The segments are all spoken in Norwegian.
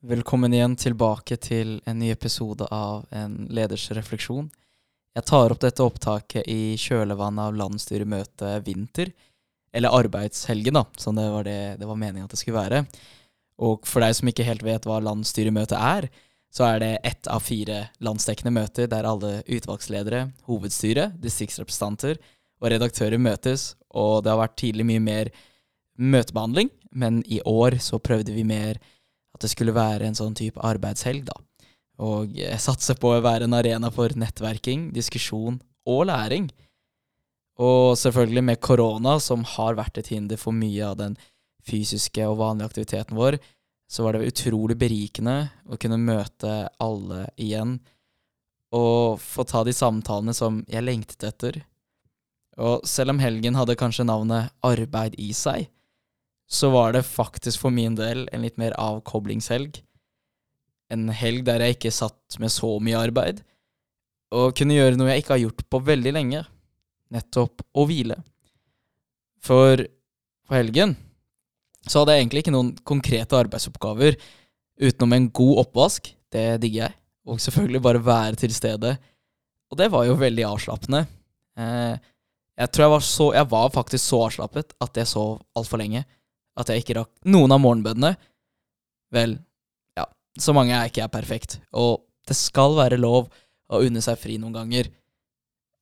Velkommen igjen tilbake til en ny episode av En leders refleksjon. Jeg tar opp dette opptaket i kjølvannet av landsstyremøtet vinter, eller arbeidshelgen, da, som det var, det, det var meningen at det skulle være. Og for deg som ikke helt vet hva landsstyremøtet er, så er det ett av fire landsdekkende møter der alle utvalgsledere, hovedstyret, distriktsrepresentanter og redaktører møtes, og det har vært tidlig mye mer møtebehandling, men i år så prøvde vi mer at det skulle være en sånn type arbeidshelg, da. Og jeg satser på å være en arena for nettverking, diskusjon og læring. Og selvfølgelig med korona, som har vært et hinder for mye av den fysiske og vanlige aktiviteten vår, så var det utrolig berikende å kunne møte alle igjen og få ta de samtalene som jeg lengtet etter. Og selv om helgen hadde kanskje navnet Arbeid i seg, så var det faktisk for min del en litt mer avkoblingshelg. En helg der jeg ikke satt med så mye arbeid, og kunne gjøre noe jeg ikke har gjort på veldig lenge, nettopp å hvile. For på helgen så hadde jeg egentlig ikke noen konkrete arbeidsoppgaver utenom en god oppvask, det digger jeg, og selvfølgelig bare være til stede. Og det var jo veldig avslappende. Eh, jeg tror jeg var så Jeg var faktisk så avslappet at jeg sov altfor lenge at jeg ikke rakk noen av morgenbønnene. Vel, ja, så mange er ikke jeg perfekt, og det skal være lov å unne seg fri noen ganger.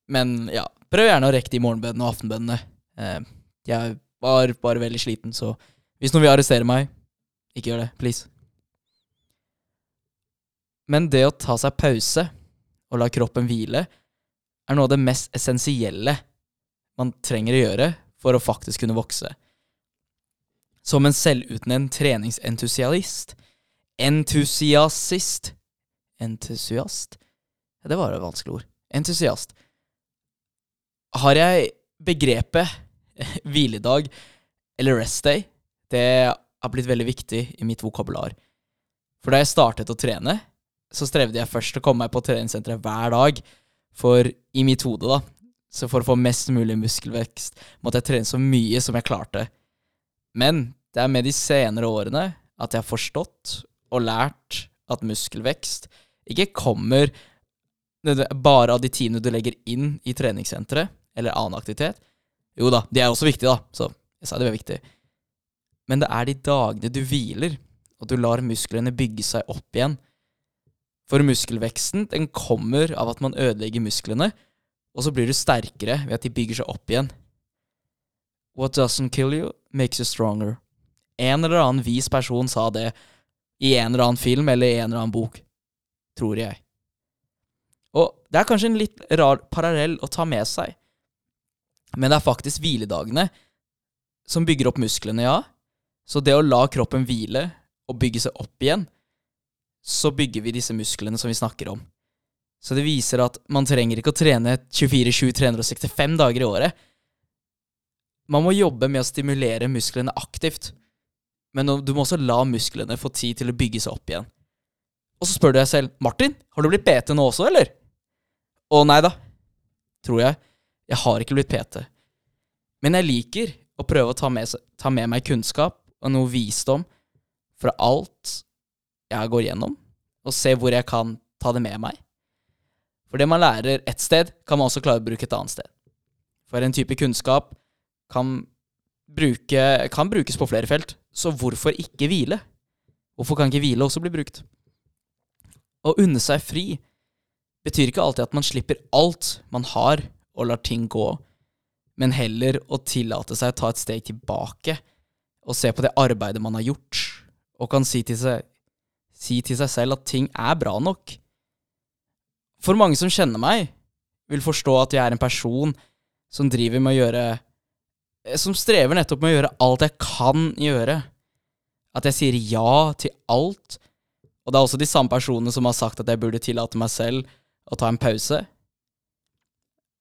Men ja, prøv gjerne å rekke de morgenbønnene og aftenbønnene. Eh, jeg var bare veldig sliten, så hvis noen vil arrestere meg, ikke gjør det, please. Men det å ta seg pause og la kroppen hvile er noe av det mest essensielle man trenger å gjøre for å faktisk kunne vokse. Som en selvutnevnt treningsentusiast Entusiasist Entusiast? Det var et vanskelig ord. Entusiast. Har jeg begrepet hviledag eller rest day? Det har blitt veldig viktig i mitt vokabular. For da jeg startet å trene, så strevde jeg først å komme meg på treningssenteret hver dag. For i mitt hode, da, så for å få mest mulig muskelvekst, måtte jeg trene så mye som jeg klarte. Men det er med de senere årene at jeg har forstått og lært at muskelvekst ikke kommer bare av de timene du legger inn i treningssenteret eller annen aktivitet. Jo da, de er også viktige, da, så jeg sa det var viktig. Men det er de dagene du hviler, og du lar musklene bygge seg opp igjen. For muskelveksten den kommer av at man ødelegger musklene, og så blir du sterkere ved at de bygger seg opp igjen. What doesn't kill you, makes you stronger. En eller annen vis person sa det i en eller annen film eller i en eller annen bok. Tror jeg. Og det er kanskje en litt rar parallell å ta med seg, men det er faktisk hviledagene som bygger opp musklene, ja. Så det å la kroppen hvile og bygge seg opp igjen, så bygger vi disse musklene som vi snakker om. Så det viser at man trenger ikke å trene 24-7 365 dager i året. Man må jobbe med å stimulere musklene aktivt. Men du må også la musklene få tid til å bygge seg opp igjen. Og så spør du deg selv Martin, har du blitt PT nå også, eller? Å nei da, tror jeg. Jeg har ikke blitt PT. Men jeg liker å prøve å ta med, ta med meg kunnskap og noe visdom fra alt jeg går gjennom, og se hvor jeg kan ta det med meg. For det man lærer ett sted, kan man også klare å bruke et annet sted. For en type kunnskap kan, bruke, kan brukes på flere felt, så hvorfor ikke hvile? Hvorfor kan ikke hvile også bli brukt? Å unne seg fri betyr ikke alltid at man slipper alt man har, og lar ting gå, men heller å tillate seg å ta et steg tilbake og se på det arbeidet man har gjort, og kan si til seg, si til seg selv at ting er bra nok. For mange som kjenner meg, vil forstå at jeg er en person som driver med å gjøre Som strever nettopp med å gjøre alt jeg kan gjøre. At jeg sier ja til alt. Og det er også de samme personene som har sagt at jeg burde tillate meg selv å ta en pause.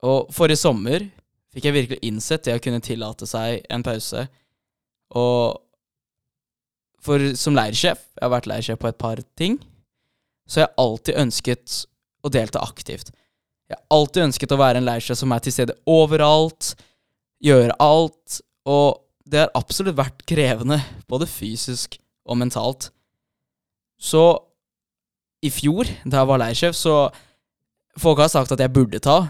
Og forrige sommer fikk jeg virkelig innsett det å kunne tillate seg en pause. Og for som leirsjef, jeg har vært leirsjef på et par ting, så har jeg alltid ønsket å delta aktivt. Jeg har alltid ønsket å være en leirsjef som er til stede overalt, gjøre alt, og det har absolutt vært krevende, både fysisk og mentalt. Så i fjor, da jeg var leirsjef, så Folk har sagt at jeg burde ta,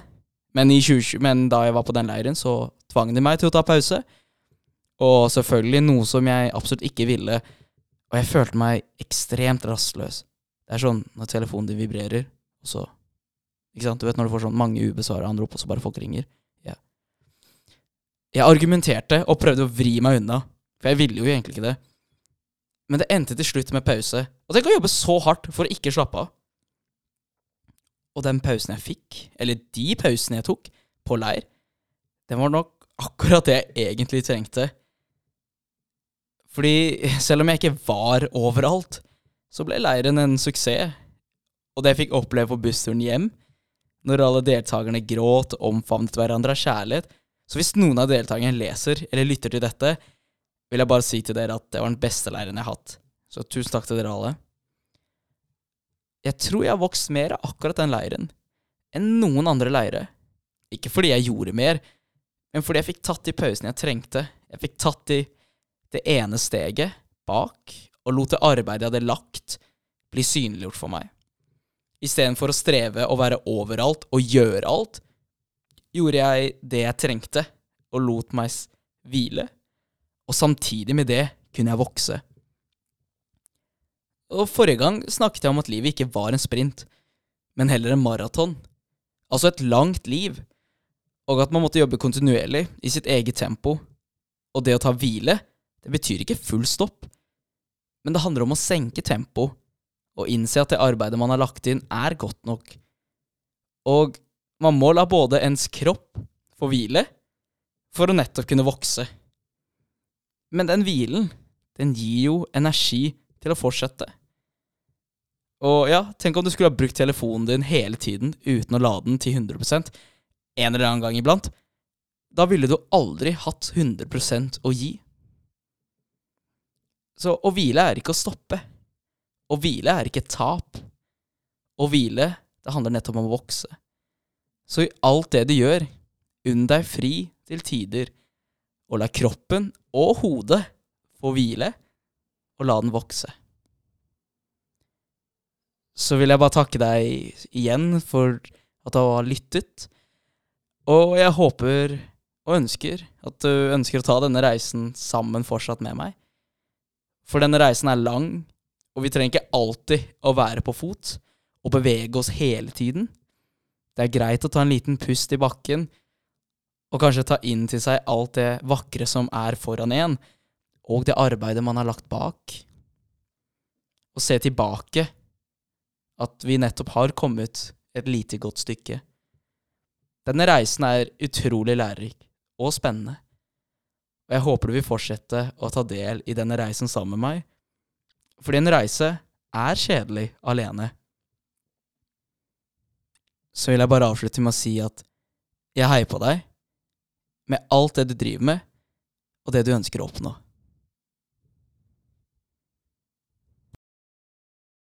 men, 20, men da jeg var på den leiren, så tvang de meg til å ta pause. Og selvfølgelig noe som jeg absolutt ikke ville. Og jeg følte meg ekstremt rastløs. Det er sånn når telefonen din vibrerer, og så Ikke sant? Du vet når du får sånn mange ubesvara anrop, og så bare folk ringer. Jeg argumenterte og prøvde å vri meg unna, for jeg ville jo egentlig ikke det. Men det endte til slutt med pause. Og tenk å jobbe så hardt for å ikke slappe av. Og den pausen jeg fikk, eller de pausene jeg tok på leir, den var nok akkurat det jeg egentlig trengte. Fordi selv om jeg ikke var overalt, så ble leiren en suksess. Og det jeg fikk oppleve på bussturen hjem, når alle deltakerne gråt omfavnet hverandre av kjærlighet Så hvis noen av deltakerne leser eller lytter til dette, vil jeg bare si til dere at det var den beste leiren jeg har hatt. Så tusen takk til dere alle. Jeg tror jeg har vokst mer av akkurat den leiren enn noen andre leire. Ikke fordi jeg gjorde mer, men fordi jeg fikk tatt de pausene jeg trengte. Jeg fikk tatt de, det ene steget bak, og lot det arbeidet jeg hadde lagt, bli synliggjort for meg. Istedenfor å streve å være overalt og gjøre alt, gjorde jeg det jeg trengte, og lot meg hvile. Og samtidig med det kunne jeg vokse. Og forrige gang snakket jeg om at livet ikke var en sprint, men heller en maraton. Altså et langt liv og at man måtte jobbe kontinuerlig, i sitt eget tempo. Og det å ta hvile, det betyr ikke full stopp, men det handler om å senke tempo og innse at det arbeidet man har lagt inn, er godt nok. Og man må la både ens kropp få hvile for å nettopp kunne vokse. Men den hvilen, den gir jo energi til å fortsette. Og ja, tenk om du skulle ha brukt telefonen din hele tiden uten å lade den til 100% en eller annen gang iblant, da ville du aldri hatt 100% å gi. Så å hvile er ikke å stoppe. Å hvile er ikke tap. Å hvile, det handler nettopp om å vokse. Så i alt det du gjør, unn deg fri til tider, og la kroppen og hodet få hvile, og la den vokse. Så vil jeg bare takke deg igjen for at du har lyttet. Og jeg håper og ønsker at du ønsker å ta denne reisen sammen fortsatt med meg. For denne reisen er lang, og vi trenger ikke alltid å være på fot og bevege oss hele tiden. Det er greit å ta en liten pust i bakken, og kanskje ta inn til seg alt det vakre som er foran en, og det arbeidet man har lagt bak. Og se tilbake at vi nettopp har kommet et lite godt stykke. Denne reisen er utrolig lærerik og spennende, og jeg håper du vil fortsette å ta del i denne reisen sammen med meg, fordi en reise er kjedelig alene. Så vil jeg bare avslutte med å si at jeg heier på deg med alt det du driver med, og det du ønsker å oppnå.